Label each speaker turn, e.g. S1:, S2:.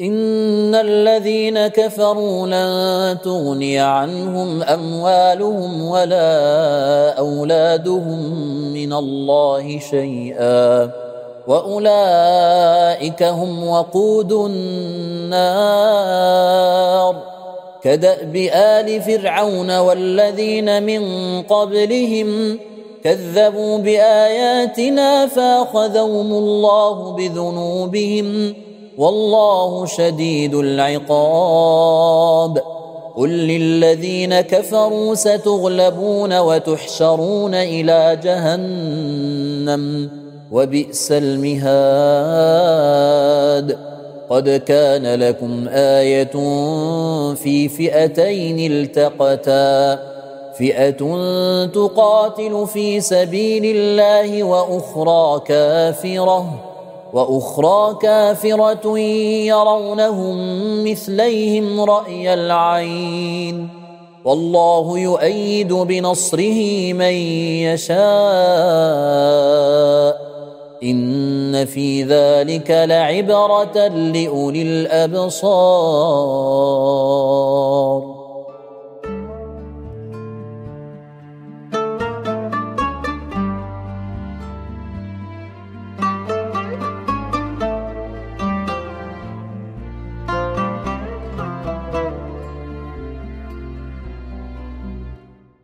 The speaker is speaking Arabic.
S1: ان الذين كفروا لن تغني عنهم اموالهم ولا اولادهم من الله شيئا واولئك هم وقود النار كداب ال فرعون والذين من قبلهم كذبوا باياتنا فاخذهم الله بذنوبهم والله شديد العقاب. قل للذين كفروا ستغلبون وتحشرون إلى جهنم وبئس المهاد. قد كان لكم آية في فئتين التقتا. فئة تقاتل في سبيل الله وأخرى كافرة. وأخرى كافرة يرونهم مثليهم رأي العين. والله يؤيد بنصره من يشاء. إن في ذلك لعبرة لأولي الأبصار.